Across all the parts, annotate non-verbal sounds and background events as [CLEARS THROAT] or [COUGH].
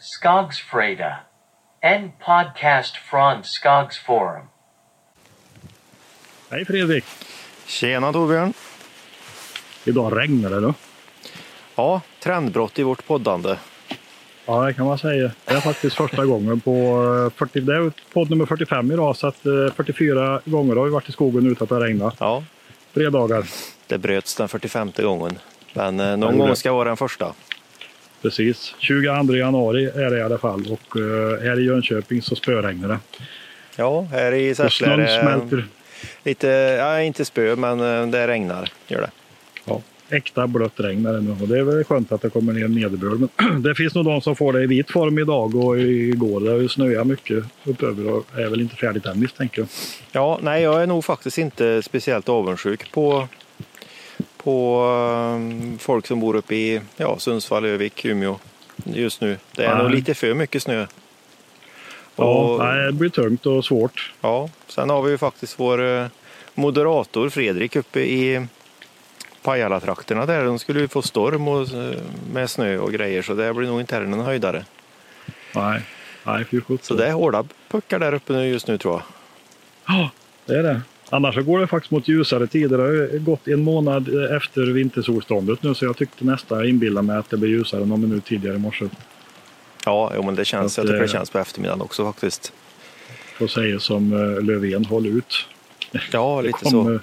Skogsfreda. En podcast från Skogsforum. Hej Fredrik! Tjena Torbjörn! Idag regnar det då. Ja, trendbrott i vårt poddande. Ja, det kan man säga. Det är faktiskt första gången på eh, 40, det är podd nummer 45 idag, så att eh, 44 gånger har vi varit i skogen utan att det regnar. Ja, Tre dagar. det bröts den 45 gången. Men eh, någon gång ska vara den första. Precis. 22 januari är det i alla fall och eh, här i Jönköping så spöregnar det. Ja, här i Säffle är det smälter. lite, ja inte spö, men eh, det regnar. Gör det. Ja, äkta blött regn är det nu och det är väl skönt att det kommer ner nederbörd. Men [CLEARS THROAT] det finns nog de som får det i vit form idag och igår. Det har ju snöat mycket uppöver och är väl inte färdigt än misstänker jag. Ja, nej, jag är nog faktiskt inte speciellt avundsjuk på, på eh, folk som bor uppe i ja, Sundsvall, Övik, Umeå just nu. Det är Nej. nog lite för mycket snö. Ja, Och- nej, det blir tungt och svårt. Ja, sen har vi ju faktiskt vår eh, moderator Fredrik uppe i Pajala-trakterna där. De skulle ju få storm och, eh, med snö och grejer så det blir nog inte heller någon höjdare. Nej, nej fy sjutton. Så det är hårda puckar där uppe nu just nu tror jag. Ja, det är det. Annars så går det faktiskt mot ljusare tider. Det har gått en månad efter vintersolståndet nu så jag tyckte nästan inbilla mig att det blir ljusare någon minut tidigare i morse. Ja, jo, men det känns, Att, jag tycker det känns på eftermiddagen också faktiskt. Får säga som eh, Löfven, håll ut. Ja, [LAUGHS] lite kommer, så.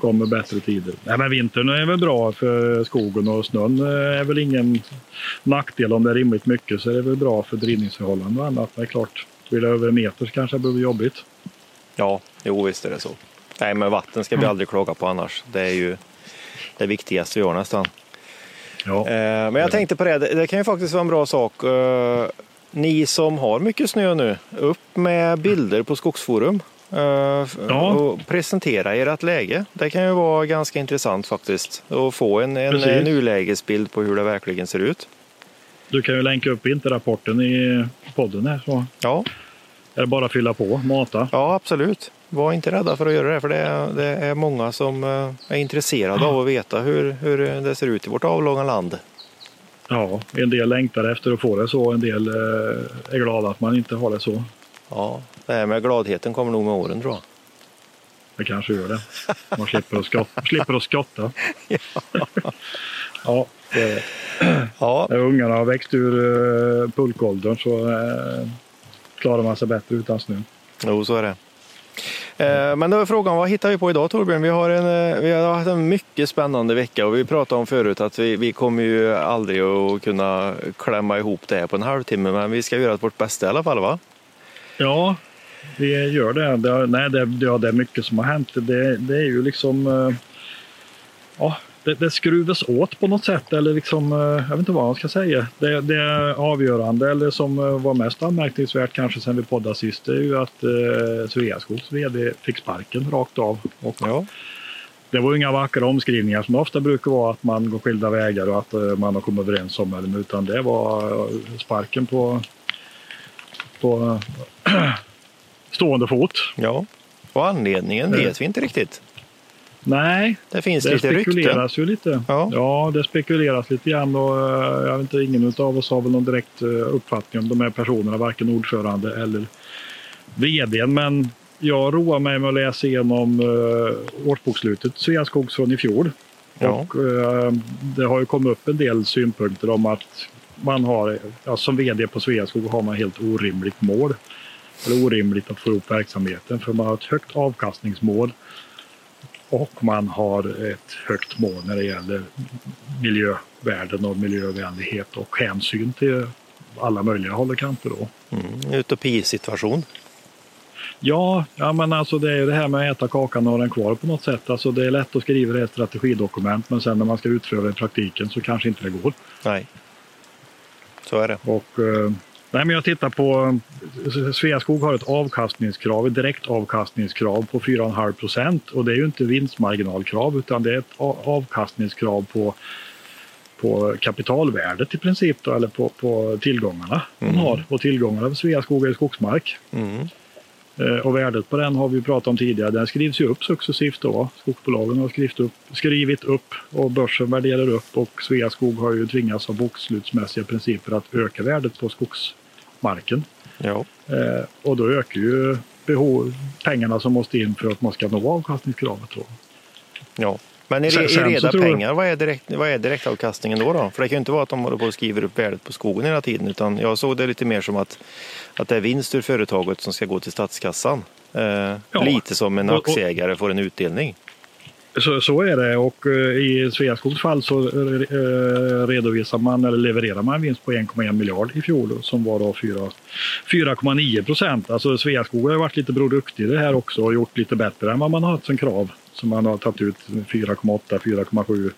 kommer bättre tider. Nej, men vintern är väl bra för skogen och snön eh, är väl ingen nackdel om det är rimligt mycket så är det väl bra för drivningsförhållanden och annat. Men klart, blir det över en meter så kanske det blir jobbigt. Ja, jo visst är det så. Nej, men vatten ska vi Mm. aldrig klaga på annars. Det är ju det viktigaste vi har nästan. Ja, Eh, Men jag tänkte på det, det kan ju faktiskt vara en bra sak. Eh, Ni som har mycket snö nu, upp med bilder på Skogsforum. eh, Ja. Och presentera ert läge. Det kan ju vara ganska intressant faktiskt. Att få en, en Precis. nulägesbild på hur det verkligen ser ut. du kan ju länka upp vinterrapporten i podden här så Ja, är det bara att fylla på, mata. ja absolut. Var inte rädda för att göra det, för det är, det är många som eh, är intresserade av att veta hur, hur det ser ut i vårt avlånga land. Ja, en del längtar efter att få det så, en del eh, är glada att man inte har det så. Ja, det här med gladheten kommer nog med åren tror jag. Det kanske gör det. Man slipper att skotta. [LAUGHS] slipper att skotta. ja, [LAUGHS] det, Ja, [CLEARS THROAT] när ungarna har växt ur uh, pulkåldern så eh, klarar man sig bättre utan snö. Jo, så är det. Eh, Men då är frågan, vad hittar vi på idag Torbjörn? Vi har, en, eh, vi har haft en mycket spännande vecka och vi pratade om förut att vi, vi kommer ju aldrig att kunna klämma ihop det här på en halvtimme men vi ska göra vårt bästa i alla fall va? Ja, vi gör det. det nej, det, ja, det är mycket som har hänt. Det, det är ju liksom... eh, ja, det, det skruvas åt på något sätt. Eller liksom, eh, jag vet inte vad man ska säga. Det, det är avgörande, eller som eh, var mest anmärkningsvärt kanske sen vi poddade sist, det är ju att eh, Sveaskogs vd fick sparken rakt av. Och Ja. det var inga vackra omskrivningar som ofta brukar vara att man går skilda vägar och att eh, man har kommit överens om det. Utan det var sparken på, på [CLEARS THROAT] stående fot. ja. Och anledningen vet vi inte riktigt. Nej, Det finns det lite rykten. spekuleras ju lite. Ja. Ja. det spekuleras lite grann och eh, jag vet inte, ingen av oss har väl någon direkt eh, uppfattning om de här personerna, varken ordförande eller vd. Men jag roar mig med att läsa igenom uh, årsbokslutet Sveaskogs från i fjol. Ja. Och eh, det har ju kommit upp en del synpunkter om att man har, ja, som vd på Sveaskog har man helt orimligt mål. Eller orimligt att få ihop verksamheten för man har ett högt avkastningsmål och man har ett högt mål när det gäller miljövärden och miljövänlighet och hänsyn till alla möjliga håll och kanter. Då. Mm, utopisituation. Ja, ja, men alltså det är ju det här med att äta kakan och ha den kvar på något sätt. Alltså det är lätt att skriva det i ett strategidokument men sen när man ska utföra det i praktiken så kanske inte det går. Nej. Så är det. Och, eh, nej, men jag tittar på Sveaskog har ett avkastningskrav, ett direkt avkastningskrav på 4,5 procent och det är ju inte vinstmarginalkrav utan det är ett avkastningskrav på på kapitalvärdet i princip då, eller på, på tillgångarna man Mm. har. Och tillgångarna för Sveaskog är skogsmark. Mm. Eh, och värdet på den har vi pratat om tidigare. Den skrivs ju upp successivt då. Skogsbolagen har skrivit upp, skrivit upp och börsen värderar upp och Sveaskog har ju tvingats av bokslutsmässiga principer att öka värdet på skogsmarken. Ja. Eh, och då ökar ju behov, pengarna som måste in för att man ska nå avkastningskravet. Då. ja. Men i, Sen- i reda jag- pengar, vad är, direkt, vad är direktavkastningen då, då? För det kan ju inte vara att de håller på och skriver upp värdet på skogen hela tiden. Utan jag såg det lite mer som att, att det är vinst ur företaget som ska gå till statskassan. Eh, Ja. Lite som en aktieägare får en utdelning. Så, så är det och eh, i Sveaskogs fall så eh, redovisar man eller levererar man en vinst på 1,1 miljard i fjol som var då 4 4,9 procent. Alltså Sveaskog har varit lite Bror Duktig i det här också och gjort lite bättre än vad man har haft som krav. Så man har tagit ut 4,8, 4,7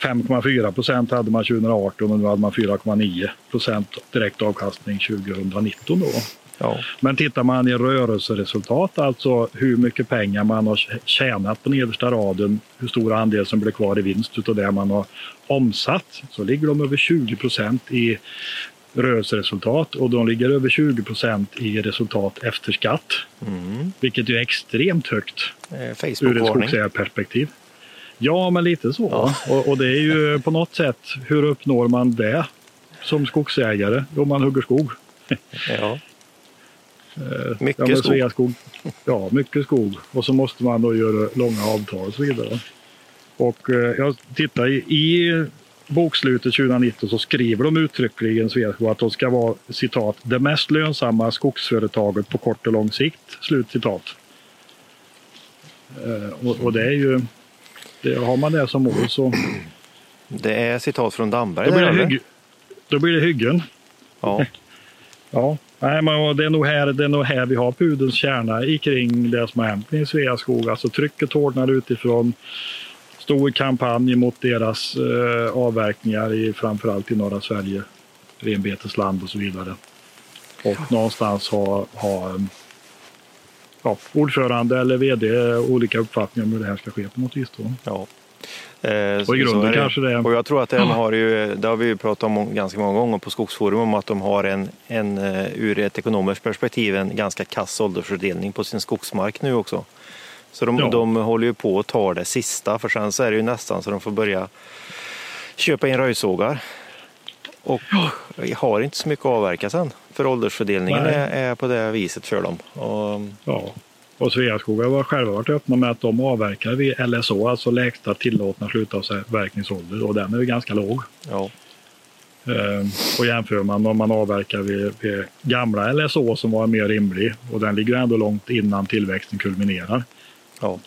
5,4 procent hade man 2018 och nu hade man 4,9 procent direkt avkastning 2019. Då. Ja. Men tittar man i rörelseresultat, alltså hur mycket pengar man har tjänat på nedersta raden, hur stor andel som blir kvar i vinst utav det man har omsatt, så ligger de över 20 procent i rörelseresultat och de ligger över 20 procent i resultat efter skatt, Mm. vilket är extremt högt Eh, ur ett skogsägarperspektiv. Ja, men lite så. Och, och det är ju på något sätt, hur uppnår man det som skogsägare? Jo, man hugger skog. Ja. Eh, Mycket ja, skog. Ja, mycket skog. Och så måste man då göra långa avtal och så vidare. Och eh, jag tittar i, i bokslutet 2019 så skriver de uttryckligen Sveaskog att de ska vara citat det mest lönsamma skogsföretaget på kort och lång sikt. Slut citat. Eh, och, och det är ju, det, har man det som mål så Det är citat från Damberg. då blir det, hygg, då blir det hyggen. Ja. [LAUGHS] Ja, nej, men det, är nog här, det är nog här vi har pudelns kärna i kring det som har hänt i Sveaskog. Alltså trycket hårdnar utifrån. Stor kampanj mot deras eh, avverkningar i framförallt i norra Sverige, renbetesland och så vidare. Och någonstans har, har eh, ja, ordförande eller vd olika uppfattningar om hur det här ska ske på något vis. Då. Ja. Eh, Och i grunden det. kanske det är- Och jag tror att den har ju, det har vi ju pratat om ganska många gånger på Skogsforum, om att de har en, en eh, ur ett ekonomiskt perspektiv en ganska kass åldersfördelning på sin skogsmark nu också. Så de, Ja. de håller ju på att ta det sista, för sen så är det ju nästan så de får börja köpa in röjsågar. Och har inte så mycket att avverka sen, för åldersfördelningen är, är på det viset för dem. Och, Ja. Och Sveaskog har själva varit öppna med att de avverkar vid LSO, alltså lägsta tillåtna slutavverkningsålder och den är ju ganska låg. ja, Eh, och jämför man om man avverkar vid, vid gamla LSO som var mer rimlig och den ligger ändå långt innan tillväxten kulminerar. Ja,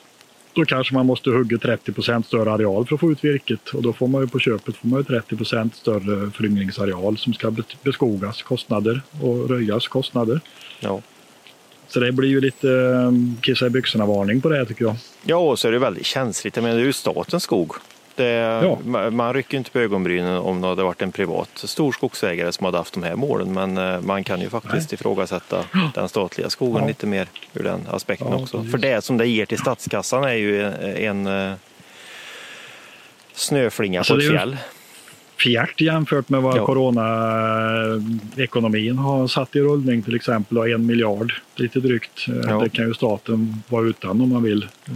Då kanske man måste hugga 30% större areal för att få ut virket och då får man ju på köpet får man ju 30% större föryngringsareal som ska be- beskogas kostnader och röjas kostnader. ja. Så det blir ju lite eh, kissa i byxorna-varning på det tycker jag. Ja, och så är det väldigt känsligt. Menar, det är ju statens skog. Det, Ja. ma- Man rycker inte på ögonbrynen om det hade varit en privat stor skogsägare som hade haft de här målen. Men eh, man kan ju faktiskt ifrågasätta den statliga skogen Ja. lite mer ur den aspekten Ja, också. precis. För det som det ger till statskassan är ju en, en eh, snöflinga Alltså, på ett fjäll. fjärt jämfört med vad Ja. coronaekonomin har satt i rullning till exempel och en miljard lite drygt. Eh, Ja. Det kan ju staten vara utan om man vill eh,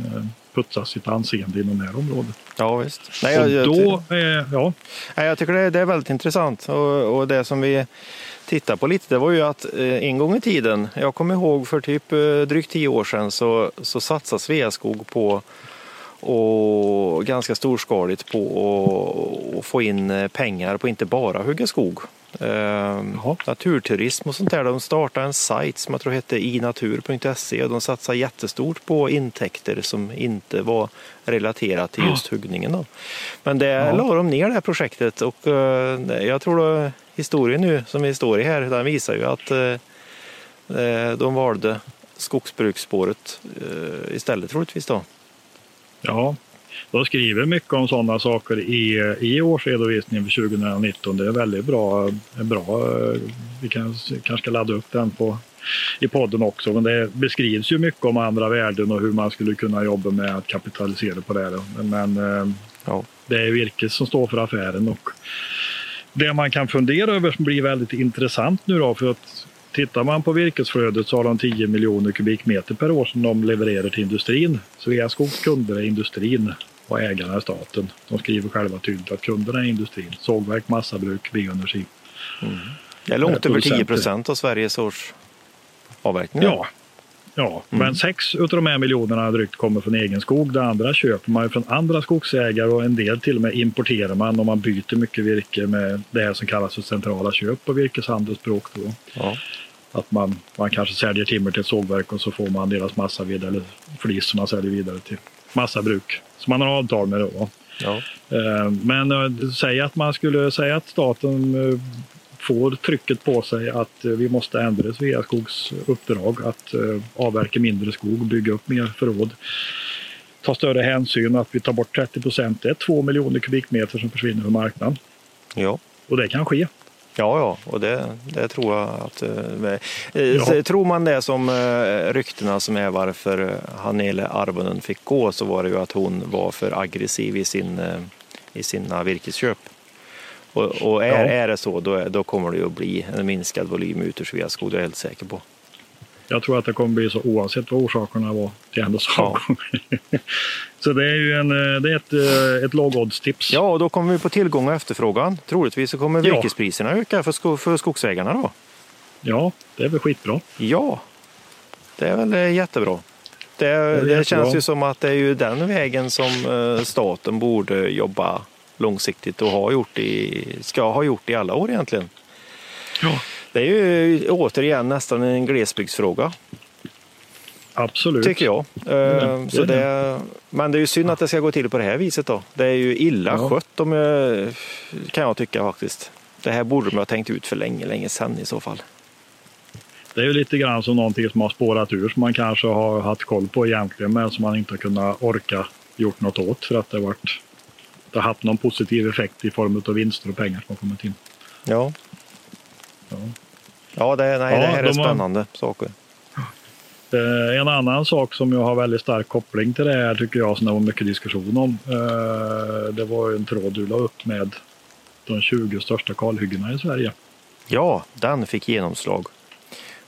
putsa sitt anseende inom det här området. Ja, visst. Nej, jag, jag, då, eh, ja, Nej, jag tycker det, det är väldigt intressant och, och det som vi tittar på lite det var ju att eh, en gång i tiden, jag kommer ihåg för typ eh, drygt tio år sedan så, så satsade Sveaskog på och ganska storskaligt på att- att få in eh, pengar på inte bara hugga skog. Eh, naturturism och sånt där. De startade en sajt som jag tror hette inatur.se och de satsade jättestort på intäkter som inte var relaterat till just huggningen. Då. Men det Ja. la de ner det här projektet och eh, jag tror då historien nu som vi står i här, den visar ju att eh, eh, de valde skogsbruksspåret eh, istället troligtvis då. ja, de skriver mycket om sådana saker i, i årsredovisningen för 2019. Det är väldigt bra. bra eh, vi kan, kanske ska ladda upp den på, i podden också. Men det beskrivs ju mycket om andra värden och hur man skulle kunna jobba med att kapitalisera på det. här. Men eh, Ja. det är virket som står för affären. Och det man kan fundera över som blir väldigt intressant nu då, för att tittar man på virkesflödet så har de 10 miljoner kubikmeter per år som de levererar till industrin. Sveaskogs kunder är industrin och ägarna är staten. De skriver själva tydligt att kunderna är industrin. Sågverk, massabruk, bioenergi. Det är långt över 10 producenter. procent av Sveriges års avverkning. Ja, ja. men sex utav de här miljonerna drygt kommer från egen skog. Det andra köper man från andra skogsägare och en del till och med importerar man om man byter mycket virke med det här som kallas för centrala köp på virkeshandelsspråk. Då. Ja. Att man, man kanske säljer timmer till ett sågverk och så får man deras massaved eller flis som man säljer vidare till massabruk. Som man har avtal med då. Ja. Eh, Men eh, säg att man skulle säga att staten eh, får trycket på sig att vi måste ändra Sveaskogs uppdrag att avverka mindre skog, bygga upp mer förråd. Ta större hänsyn att vi tar bort 30 procent. Det är två miljoner kubikmeter som försvinner från marknaden. Ja. Och det kan ske. Ja, ja, och det, det tror jag att... eh, eh, Ja. Tror man det som eh, ryktena som är varför eh, Hanele Arvonen fick gå så var det ju att hon var för aggressiv i, sin, eh, i sina virkesköp. Och, och är, Ja. är det så då, då kommer det ju att bli en minskad volym ut ur Sveaskog, det är jag helt säker på. Jag tror att det kommer bli så oavsett vad orsakerna var till hennes Ja. avgång. [LAUGHS] så det är ju en, eh, det är ett, eh, ett lågodds-tips. Ja, och då kommer vi på tillgång och efterfrågan. Troligtvis så kommer Ja. virkespriserna öka för, sko- för skogsägarna då. ja, det är väl skitbra. Ja, det är väl eh, jättebra. Det, det, jättebra. känns ju som att det är ju den vägen som staten borde jobba långsiktigt och har gjort i, ska ha gjort i alla år egentligen. Ja. Det är ju återigen nästan en glesbygdsfråga, Absolut. tycker jag. Det Så är det, men det är ju synd att det ska gå till på det här viset då. Det är ju illa Ja. skött om jag, kan jag tycka faktiskt. Det här borde de ha tänkt ut för länge, länge sedan i så fall. Det är ju lite grann som någonting som har spårat ur som man kanske har haft koll på egentligen men som man inte har kunnat orka gjort något åt för att det har, varit, det har haft någon positiv effekt i form av vinster och pengar som har kommit in. Ja, Ja. ja, det, nej, Ja, det här är de har- spännande saker. Eh, En annan sak som jag har väldigt stark koppling till det här tycker jag som det var mycket diskussion om. eh, Det var en tråd du la upp med de 20 största kalhyggena i Sverige. Ja, den fick genomslag.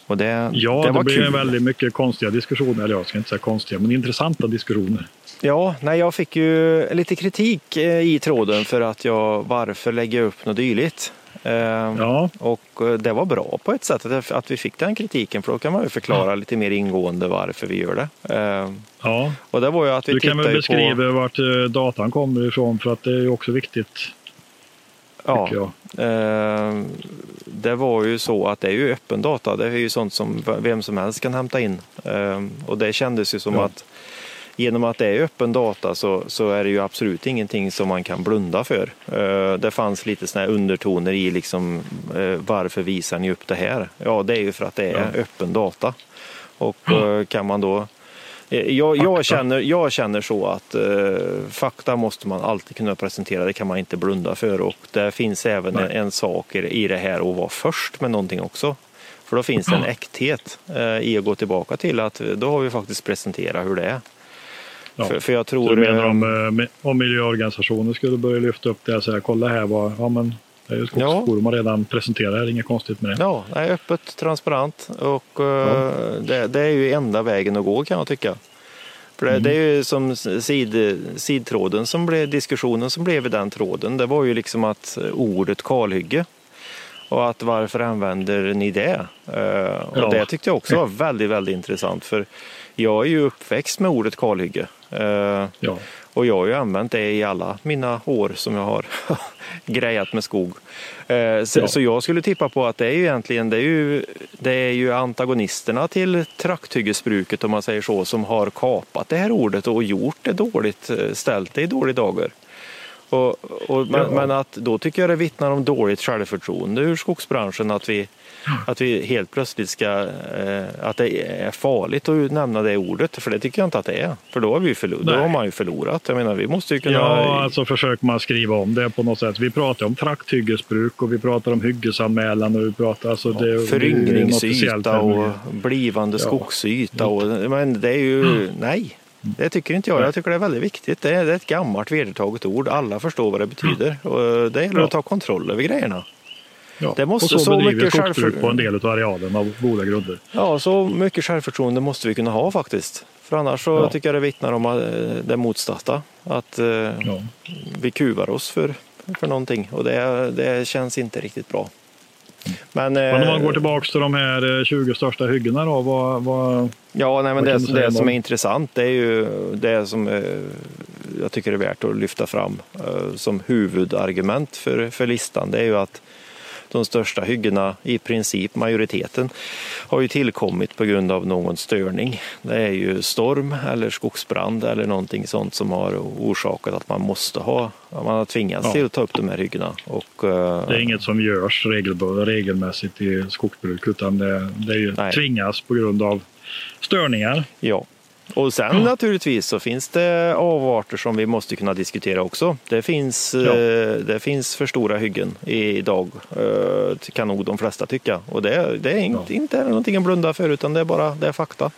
Och det, Ja, det det, var blev kul. väldigt mycket konstiga diskussioner. Eller jag ska inte säga konstiga, men intressanta diskussioner. Ja, nej, jag fick ju lite kritik eh, i tråden för att jag varför lägga upp något dylikt. Eh, Ja, Och eh, det var bra på ett sätt att- vi fick den kritiken för då kan man ju förklara lite mer ingående varför vi gör det. Eh, ja. Och det var ju att vi Du kan väl beskriva på... vart eh, datan kommer ifrån för att det är ju också viktigt. Ja, eh, det var ju så att det är ju öppen data. Det är ju sånt som vem som helst kan hämta in. Eh, Och det kändes ju som Ja. att genom att det är öppen data så, så är det ju absolut ingenting som man kan blunda för. Eh, Det fanns lite såna här undertoner i liksom, eh, varför visar ni upp det här? Ja, det är ju för att det är Ja. öppen data. Och eh, kan man då jag, jag, känner, jag känner så att eh, fakta måste man alltid kunna presentera, det kan man inte blunda för. Och det finns även en, en sak i det här att vara först med någonting också. För då finns det en äkthet eh, i att gå tillbaka till att då har vi faktiskt presenterat hur det är. Ja. För, för jag Så tror... du menar eh, om, eh, om miljöorganisationer skulle börja lyfta upp det och säga kolla här vad, ja men det är ju Skogsforum har redan presenterat, det är inget konstigt med det. Ja, nej, öppet, transparent och eh, det, det är ju enda vägen att gå kan jag tycka. För det, det är ju som sid, sidtråden som blev, diskussionen som blev i den tråden, det var ju liksom att ordet kalhygge och att varför använder ni det? Och Ja. det tyckte jag också var [LAUGHS] väldigt, väldigt intressant för jag är ju uppväxt med ordet kalhygge. Eh, Ja. och jag har ju använt det i alla mina år som jag har [LAUGHS] grejat med skog. Eh, Så, Ja. så jag skulle tippa på att det är ju egentligen det är ju, det är ju antagonisterna till trakthyggesbruket om man säger så som har kapat det här ordet och gjort det dåligt, eh, ställt det i dålig dagar. Och, och, men, Ja. men att då tycker jag det vittnar om dåligt självförtroende ur skogsbranschen att vi, att vi helt plötsligt ska, eh, att det är farligt att nämna det ordet, för det tycker jag inte att det är. För då har, vi förlor- då har man ju förlorat. Jag menar, vi måste ju kunna... Ja, alltså försöker man skriva om det på något sätt. Vi pratar om trakthyggesbruk och vi pratar om hyggesanmälan och vi pratar alltså det, officiell Föryngringsyta och blivande Ja. skogsyta. Och, men det är ju, nej, det tycker inte jag. Jag tycker det är väldigt viktigt. Det är, ett gammalt vedertaget ord. Alla förstår vad det betyder. Och det gäller att ta kontroll över grejerna. Ja. Det måste och så, så bedriver mycket skogsbruk på en del av arealen av goda grunder. Ja, så mycket självförtroende måste vi kunna ha faktiskt. För annars så Ja. tycker jag det vittnar om eh, det motsatta. Att eh, Ja. vi kuvar oss för, för någonting och det, det känns inte riktigt bra. Men, Men om man eh, går tillbaka till de här eh, 20 största hyggena då, vad, vad, Ja, nej, men det, säga det om som är intressant det är ju det som eh, jag tycker är värt att lyfta fram eh, som huvudargument för, för listan. Det är ju att de största hyggena, i princip majoriteten, har ju tillkommit på grund av någon störning. Det är ju storm eller skogsbrand eller någonting sånt som har orsakat att man måste ha, man har tvingats Ja. till att ta upp de här hyggena. Och, eh, det är inget som görs regelmässigt i skogsbruk utan det, det är ju Nej. tvingas på grund av störningar. Ja. Och sen naturligtvis så finns det avarter som vi måste kunna diskutera också. Det finns, Ja. eh, det finns för stora hyggen idag, eh, kan nog de flesta tycka. Och det, det är inte, Ja. inte någonting att blunda för utan det är bara det är fakta.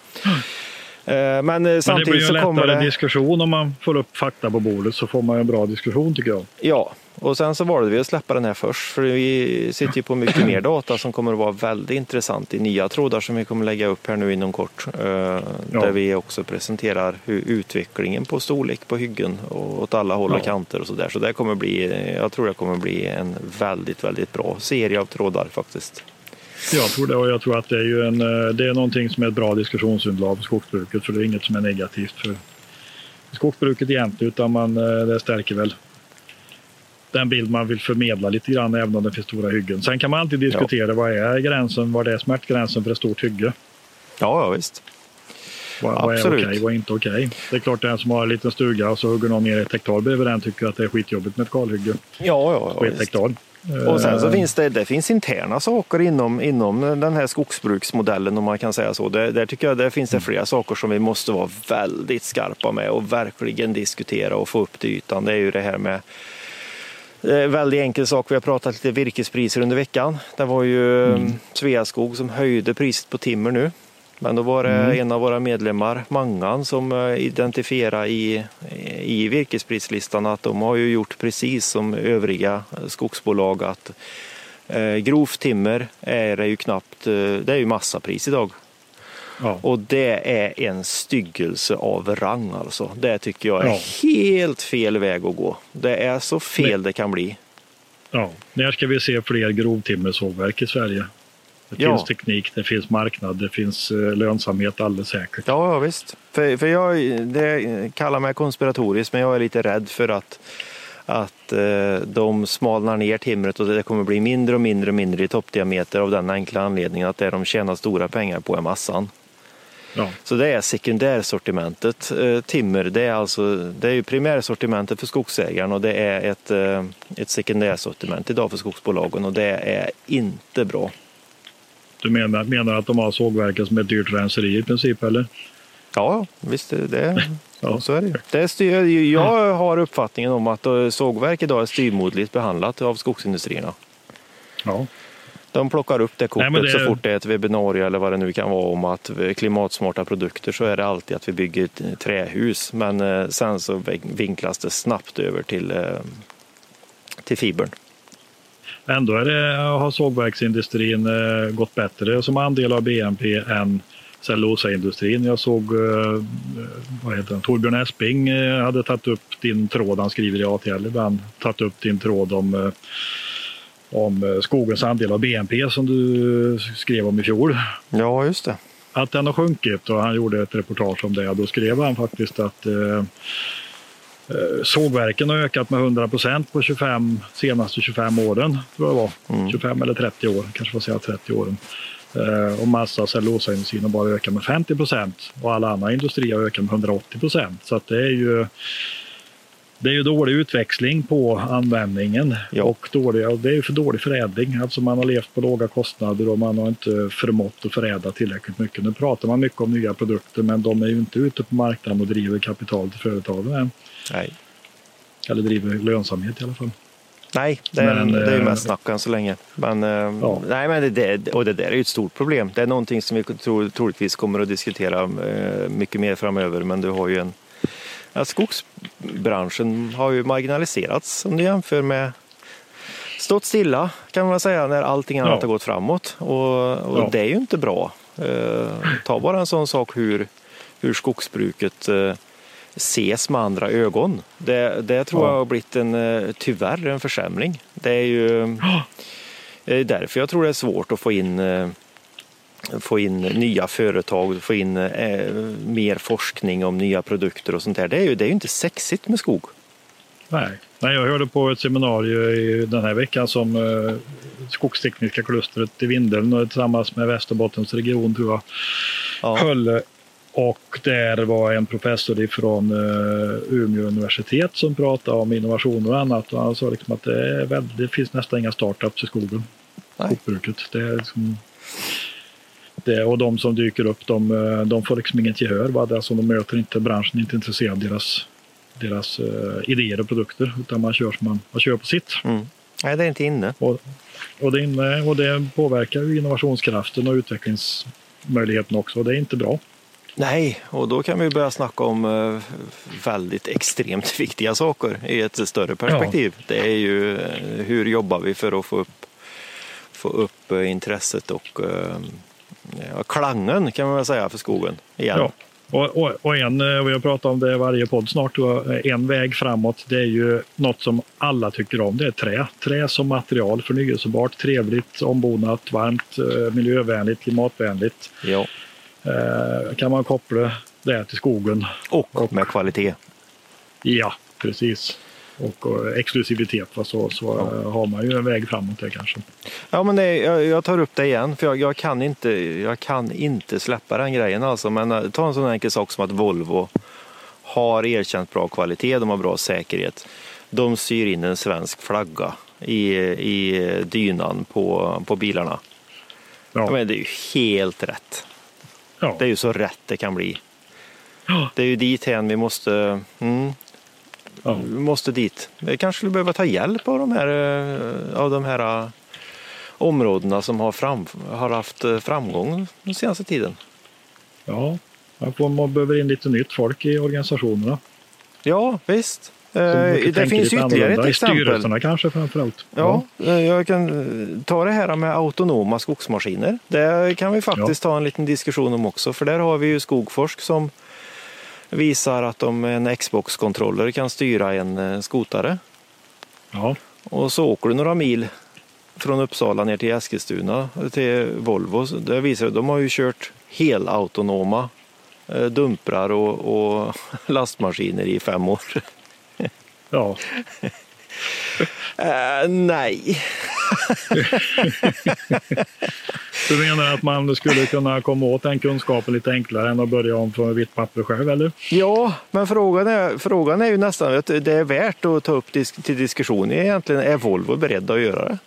Eh, Men, eh, Men det blir samtidigt ju så en lättare diskussion om man får upp fakta på bordet så får man en bra diskussion tycker jag. Ja, och sen så valde vi att släppa den här först för vi sitter ju på mycket mer [CLEARS THROAT] data som kommer att vara väldigt intressant i nya trådar som vi kommer lägga upp här nu inom kort. eh, Där vi också presenterar hur utvecklingen på storlek på hyggen och åt alla håll och Ja. kanter och sådär. Så det kommer bli, jag tror det kommer bli en väldigt, väldigt bra serie av trådar faktiskt. Jag tror det och jag tror att det är, ju en, eh, det är någonting som är ett bra diskussionsunderlag för skogsbruket för det är inget som är negativt för skogsbruket egentligen utan man, eh, det stärker väl den bild man vill förmedla lite grann även om det finns stora hyggen. Sen kan man alltid diskutera vad är gränsen, vad är smärtgränsen för ett stort hygge? Ja, ja visst. Vad, vad är okej, vad är inte okej? Det är klart den som har en liten stuga och så hugger någon ner ett hektar bredvid den tycker att det är skitjobbigt med ett kalhygge Ja, ja, på ja ett hektar. Och sen så Eh, finns det, det finns interna saker inom, inom den här skogsbruksmodellen om man kan säga så. Det, där tycker jag det finns det flera saker som vi måste vara väldigt skarpa med och verkligen diskutera och få upp till ytan. Det är ju det här med väldigt enkel sak. Vi har pratat lite virkespriser under veckan. Det var ju mm. Sveaskog som höjde priset på timmer nu. Men då var det Mm. en av våra medlemmar, Mangan, som eh, identifierade i, i virkesprislistan att de har ju gjort precis som övriga skogsbolag att eh, grovt timmer är det ju knappt, eh, det är ju massapris idag. Ja. Och det är en styggelse av rang alltså. Det tycker jag är Ja. helt fel väg att gå. Det är så fel det kan bli. Ja, när ska vi se fler grovtimmersågverk i Sverige? Det Ja. finns teknik, det finns marknad, det finns eh, lönsamhet alldeles säkert. Ja, ja visst. För, för jag det kallar mig konspiratorisk, men jag är lite rädd för att, att eh, de smalnar ner timret och det kommer bli mindre och mindre och mindre i toppdiameter av den enkla anledningen att det de tjänar stora pengar på är massan. Ja, Så det är sekundärsortimentet. Eh, timmer, det är alltså det är ju primärsortimentet för skogsägaren och det är ett, eh, ett sekundärsortiment idag för skogsbolagen och det är inte bra. du menar, menar att de har sågverken som ett dyrt renseri i princip, eller? Ja, visst, det, [LAUGHS] Ja. så är det. Det är styr, jag har uppfattningen om att eh, sågverk idag är styvmoderligt behandlat av skogsindustrierna. Ja, De plockar upp det kortet Nej, det- så fort det är ett webbinarie eller vad det nu kan vara om att klimatsmarta produkter så är det alltid att vi bygger ett eh, trähus. Men eh, sen så vinklas det snabbt över till, eh, till fibern. ändå är det, har sågverksindustrin gått bättre som andel av BNP än cellulosaindustrin. Jag såg vad heter? Torbjörn Esping hade tagit upp din tråd, han skriver i ATL ibland, tagit upp din tråd om om eh, skogens andel av BNP som du skrev om i fjol. Ja, just det. att den har sjunkit och han gjorde ett reportage om det. Då skrev han faktiskt att eh, eh, sågverken har ökat med 100 procent på 25, senaste 25 åren. Tror jag var. Mm. 25 eller 30 år, kanske får säga 30 åren. Eh, och massa cellulosaindustrin har bara ökat med 50 procent och alla andra industrier har ökat med 180 procent. Så att det är ju det är ju dålig utväxling på användningen Ja. och dålig, och det är för dålig förädling. Alltså man har levt på låga kostnader och man har inte förmått att förädla tillräckligt mycket. Nu pratar man mycket om nya produkter men de är ju inte ute på marknaden och driver kapital till företagen än. Nej, Eller driver lönsamhet i alla fall. Nej det, är, Men, det är ju eh, mest snack än så länge. Men, eh, Ja. nej, men det, det, och det där är ju ett stort problem. Det är någonting som vi tro, troligtvis kommer att diskutera eh, mycket mer framöver. Men du har ju en ja, skogsbranschen har ju marginaliserats om du jämför med stått stilla kan man säga när allting annat Ja. har gått framåt. Och, och Ja. det är ju inte bra. Eh, ta bara en sån sak hur, hur skogsbruket eh, ses med andra ögon. Det, det tror Ja. jag har blivit en, eh, tyvärr en försämring. Det är ju det är därför jag tror det är svårt att få in eh, få in nya företag, få in eh, mer forskning om nya produkter och sånt där. Det är ju, det är ju inte sexigt med skog. Nej. Nej, jag hörde på ett seminarium i den här veckan som eh, Skogstekniska klustret i Vindeln och tillsammans med Västerbottens region tror jag Ja. höll. Och där var en professor ifrån eh, Umeå universitet som pratade om innovationer och annat. Och han sa liksom att det, är väldigt, det finns nästan inga startups i skogen. Nej. Skogsbruket. Det är liksom, det, och de som dyker upp de, eh, de får liksom inget gehör. Va? Det, alltså, de möter inte branschen, är inte intresserad av deras, deras eh, idéer och produkter. Utan man kör man, man kör på sitt. Mm. Nej, det är inte inne. Och, och, det, inne- och det påverkar ju innovationskraften och utvecklingsmöjligheten också. Och det är inte bra. Nej, och då kan vi börja snacka om eh, väldigt extremt [LAUGHS] viktiga saker i ett större perspektiv. Det är ju hur jobbar vi för att få upp, få upp intresset och ja, klangen kan man väl säga för skogen igen. Ja. Och, och, och en, eh, vi har pratat om det varje podd snart, och eh, en väg framåt det är ju något som alla tycker om. Det är trä. Trä som material, förnyelsebart, trevligt, ombonat, varmt, eh, miljövänligt, klimatvänligt. Ja. Eh, kan man koppla det till skogen? Och med kvalitet. Ja, precis. Och, och exklusivitet, så, så eh, har man ju en väg framåt där kanske. Ja, men det, jag, jag tar upp det igen, för jag, jag, kan inte, jag kan inte släppa den grejen. Alltså. Men eh, ta en sån enkel sak som att Volvo har erkänt bra kvalitet, de har bra säkerhet. De syr in en svensk flagga i, i dynan på, på bilarna. Ja. Ja. Men det är ju helt rätt. Ja. Det är ju så rätt det kan bli. Ja. Det är ju dit hen vi måste, mm, Ja. vi måste dit. Vi kanske skulle behöva ta hjälp av de här, eh, av de här eh, områdena som har, fram, har haft eh, framgång den senaste tiden. ja. Man, behöver in lite nytt folk i organisationerna. Ja, visst. Det finns ytterligare ett annorlunda. I exempel. styrelserna kanske framförallt. Ja, eh, jag kan ta det här med autonoma skogsmaskiner. Det kan vi faktiskt ta en liten diskussion om också, för där har vi ju Skogforsk som visar att de med en Xbox-kontroller kan styra en eh, skotare. Ja. Och så åker du några mil från Uppsala ner till Eskilstuna till Volvo. Det visar de har ju kört helautonoma eh, dumprar och, och [LAUGHS] lastmaskiner i fem år. ja. [LAUGHS] Eh, nej. [LAUGHS] Du menar att man skulle kunna komma åt den kunskapen lite enklare än att börja om från vitt papper själv, eller? Ja, men frågan är, frågan är ju nästan att det är värt att ta upp disk, till diskussion egentligen. Är Volvo beredda att göra det?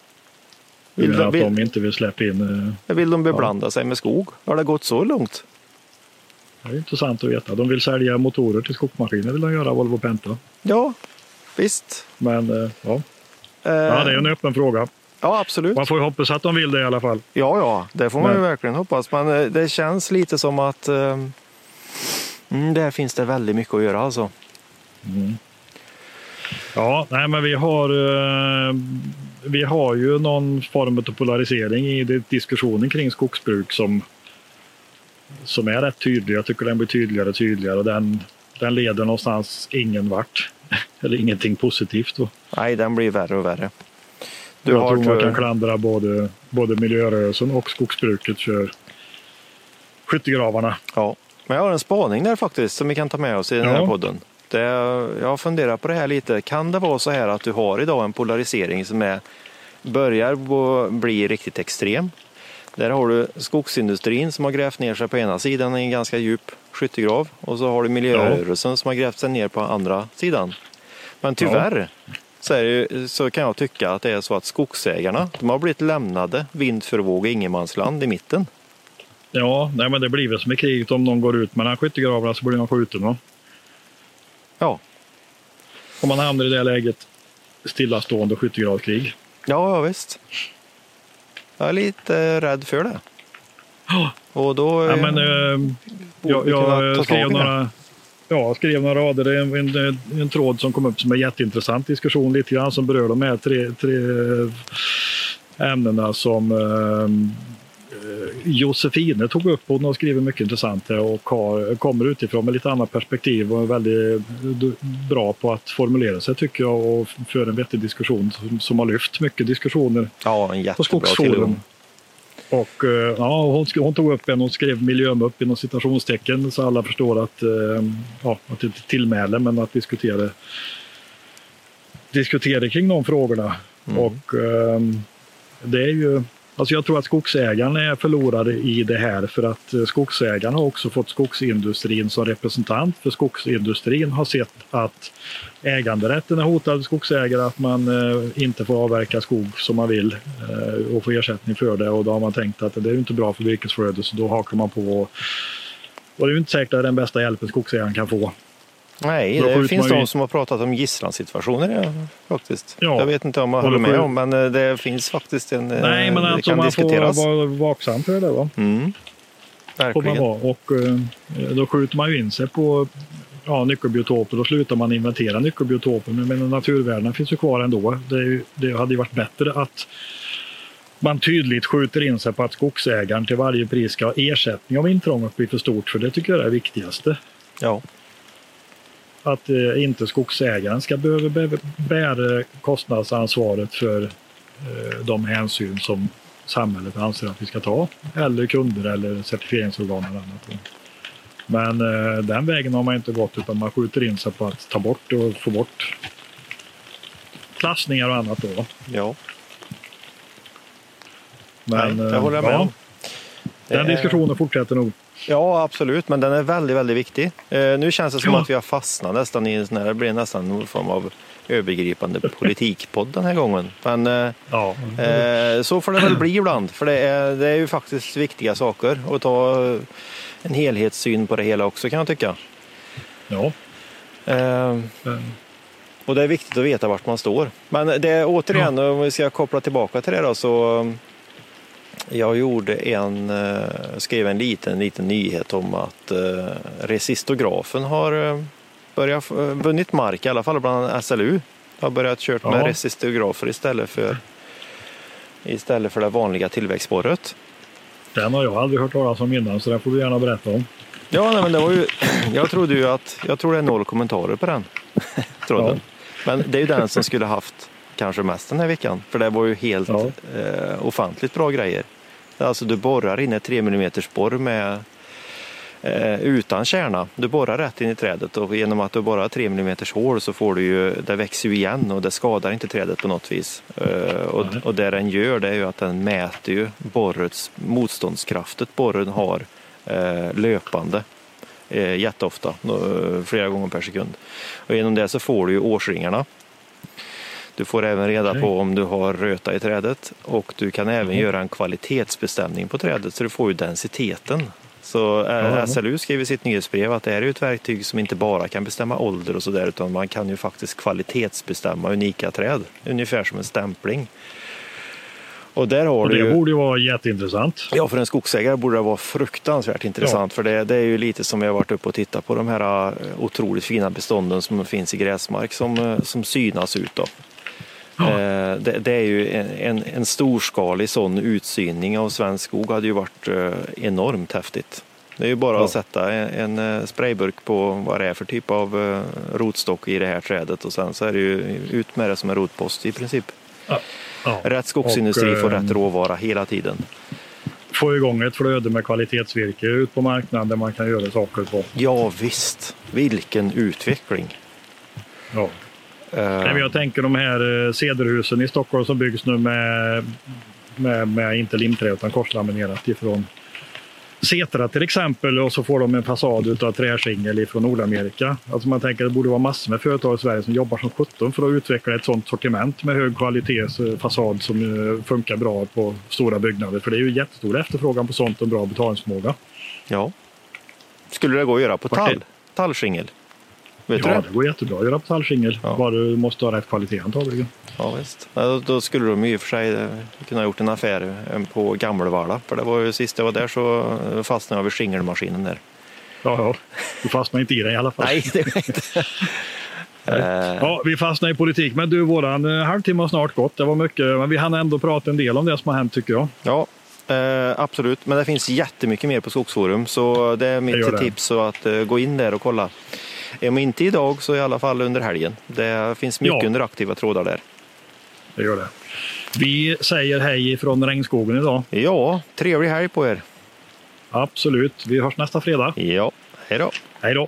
Vill, Att de, vill, de inte vill släppa in... eh, vill de beblanda sig med skog? Har det gått så långt? Det är intressant att veta. De vill sälja motorer till skogsmaskiner, vill de göra, Volvo Penta. Ja, visst. Men eh, ja. Eh, ja, det är en öppen fråga. Ja, absolut. Man får ju hoppas att de vill det i alla fall. Ja, ja, det får man ju Men- verkligen hoppas. Men eh, det känns lite som att eh, mm, där finns det väldigt mycket att göra alltså. Ja, nej, men vi har, eh, vi har ju någon form av polarisering i diskussionen kring skogsbruk som, som är rätt tydlig. Jag tycker den blir tydligare och tydligare och den, den leder någonstans ingen vart. [LAUGHS] Eller ingenting positivt. Då. Nej, den blir värre och värre. Du jag har tror man kan klandra både, både miljörörelsen och skogsbruket för skyttegravarna. Ja, men jag har en spaning där faktiskt som vi kan ta med oss i den här Ja. podden. Det, jag har funderat på det här lite. Kan det vara så här att du har idag en polarisering som är, börjar bli riktigt extrem? Där har du skogsindustrin som har grävt ner sig på ena sidan i en ganska djup skyttegrav och så har du miljörörelsen som har grävt sig ner på andra sidan. Men tyvärr så, det, så kan jag tycka att det är så att skogsägarna de har blivit lämnade vind för våg och ingenmansland i mitten. Ja, nej, men det blir väl som i kriget. Om någon går ut mellan skyttegravarna så blir man skjuten. Va? Ja, Om man hamnar i det läget, stillastående skyttegravskrig. Ja, ja visst. Jag är lite rädd för det. Och då Ja, eh, men, eh, borde jag jag i skrev några, ja, skrev några rader. Det är en, en, en tråd som kom upp som är jätteintressant diskussion lite grann som berör de här tre, tre ämnena som eh, Josefine tog upp. Hon har skrivit mycket intressant och har, kommer utifrån med lite annat perspektiv och är väldigt bra på att formulera sig tycker jag och för en vettig diskussion som, som har lyft mycket diskussioner ja, en på Skogsforum. Och eh, ja, hon, hon, tog upp en, hon skrev miljömupp inom citationstecken så alla förstår att, eh, ja, att inte tillmäle men att diskutera, diskutera kring de frågorna. Mm. Och um, det är ju Alltså jag tror att skogsägarna är förlorade i det här för att eh, skogsägarna har också fått skogsindustrin som representant för skogsindustrin har sett att äganderätten är hotad skogsägare, att man eh, inte får avverka skog som man vill eh, och få ersättning för det och då har man tänkt att det är inte bra för virkesflödet så då hakar man på och, och det är inte säkert att det är den bästa hjälpen skogsägaren kan få. Nej, det finns de som har pratat om gisslansituationer ja, faktiskt. Ja. Jag vet inte om man håller med om, men eh, det finns faktiskt en... Eh, Nej, men alltså man diskuteras. får vara vaksam för det. Va? Mm. Verkligen. man vara. Och eh, då skjuter man ju in sig på ja, nyckelbiotoper. Då slutar man inventera nyckelbiotoper. Men, men naturvärdena finns ju kvar ändå. Det, det hade ju varit bättre att man tydligt skjuter in sig på att skogsägaren till varje pris ska ha ersättning om intrånget blir för stort. För det tycker jag är det viktigaste. Ja att eh, inte skogsägaren ska behöva bära kostnadsansvaret för eh, de hänsyn som samhället anser att vi ska ta, eller kunder eller certifieringsorgan eller annat. Men eh, den vägen har man inte gått utan man skjuter in sig på att ta bort och få bort klassningar och annat då. Ja. Men, Nej, det håller jag med ja, om. Den diskussionen fortsätter nog. Ja, absolut, men den är väldigt, väldigt viktig. Eh, nu känns det som ja. att vi har fastnat nästan i en sån här, det blir nästan någon form av övergripande politikpodd den här gången. Men eh, ja. eh, så får det väl bli ibland, för det är, det är ju faktiskt viktiga saker att ta en helhetssyn på det hela också kan jag tycka. Ja. Eh, och det är viktigt att veta vart man står. Men det är återigen, ja. om vi ska koppla tillbaka till det då, så jag gjorde en, eh, skrev en liten, liten nyhet om att eh, resistografen har eh, börjat vunnit mark, i alla fall bland SLU. Har börjat kört med ja. resistografer istället för, istället för det vanliga tillväxtspåret. Den har jag aldrig hört talas om innan så den får du gärna berätta om. Ja, nej, men det var ju, [CLEARS THROAT] jag trodde ju att, jag tror det är noll kommentarer på den [LAUGHS] tråden. Ja. Men det är ju den som skulle haft kanske mest den här veckan. För det var ju helt ja. eh, ofantligt bra grejer. Alltså du borrar in ett 3 mm borr med eh, utan kärna. Du borrar rätt in i trädet och genom att du borrar 3 mm hål så får du ju, det växer ju igen och det skadar inte trädet på något vis. Eh, och, och det den gör det är ju att den mäter ju borrets motståndskraftet borren har eh, löpande eh, jätteofta, flera gånger per sekund. Och genom det så får du ju årsringarna du får även reda okay. på om du har röta i trädet och du kan även mm. göra en kvalitetsbestämning på trädet så du får ju densiteten. Så mm. SLU skrev i sitt nyhetsbrev att det här är ett verktyg som inte bara kan bestämma ålder och sådär utan man kan ju faktiskt kvalitetsbestämma unika träd, ungefär som en stämpling. Och där har och det du... borde ju vara jätteintressant. Ja, för en skogsägare borde det vara fruktansvärt intressant. Ja. För det, det, är ju lite som vi har varit uppe och tittat på de här otroligt fina bestånden som finns i gräsmark som, som synas ut. Då. Eh, det, det, är ju en, en, storskalig sån utsyning av svensk skog hade ju varit eh, enormt häftigt. Det är ju bara ja. att sätta en, en, eh, sprayburk på vad det är för typ av rotstock i det här trädet och sen så är det ju ut med det som en rotpost i princip. Ja. Ja. Rätt skogsindustri och, får rätt råvara hela tiden. Få igång ett flöde med kvalitetsvirke ut på marknaden där man kan göra saker på. Ja visst, vilken utveckling. Ja. Uh, jag tänker de här eh, cederhusen i Stockholm som byggs nu med, med, med inte limträ utan korslaminerat ifrån Setra till exempel och så får de en fasad av träskingel från Nordamerika. Alltså man tänker att det borde vara massor med företag i Sverige som jobbar som 17 för att utveckla ett sådant sortiment med hög kvalitet fasad som eh, funkar bra på stora byggnader. För det är ju jättestor efterfrågan på sånt och bra betalningsförmåga. Ja. Skulle det gå att göra på tall? Tallskingel? Vet ja, det? det går jättebra att göra på tallskingel. Ja. Bara du måste ha rätt kvalitet antagligen. Ja, visst. Ja, då skulle de i och för sig eh, kunna gjort en affär eh, på Gammelvalla. För det var ju sist jag var där så eh, fastnade jag vid skingelmaskinen där. Ja, ja. Du fastnar inte i den i alla fall. Nej, det är inte. [LAUGHS] Ja, vi fastnar i politik. Men du, våran halvtimme har snart gått. Det var mycket, men vi hann ändå prata en del om det som har hänt tycker jag. Ja, eh, absolut. Men det finns jättemycket mer på Skogsforum så det är mitt tips så att eh, gå in där och kolla. Om inte idag så i alla fall under helgen. Det finns mycket Ja. under aktiva trådar där. Det gör det. Vi säger hej från regnskogen idag. Ja, trevlig helg på er. Absolut. Vi hörs nästa fredag. Ja, hej då. Hej då!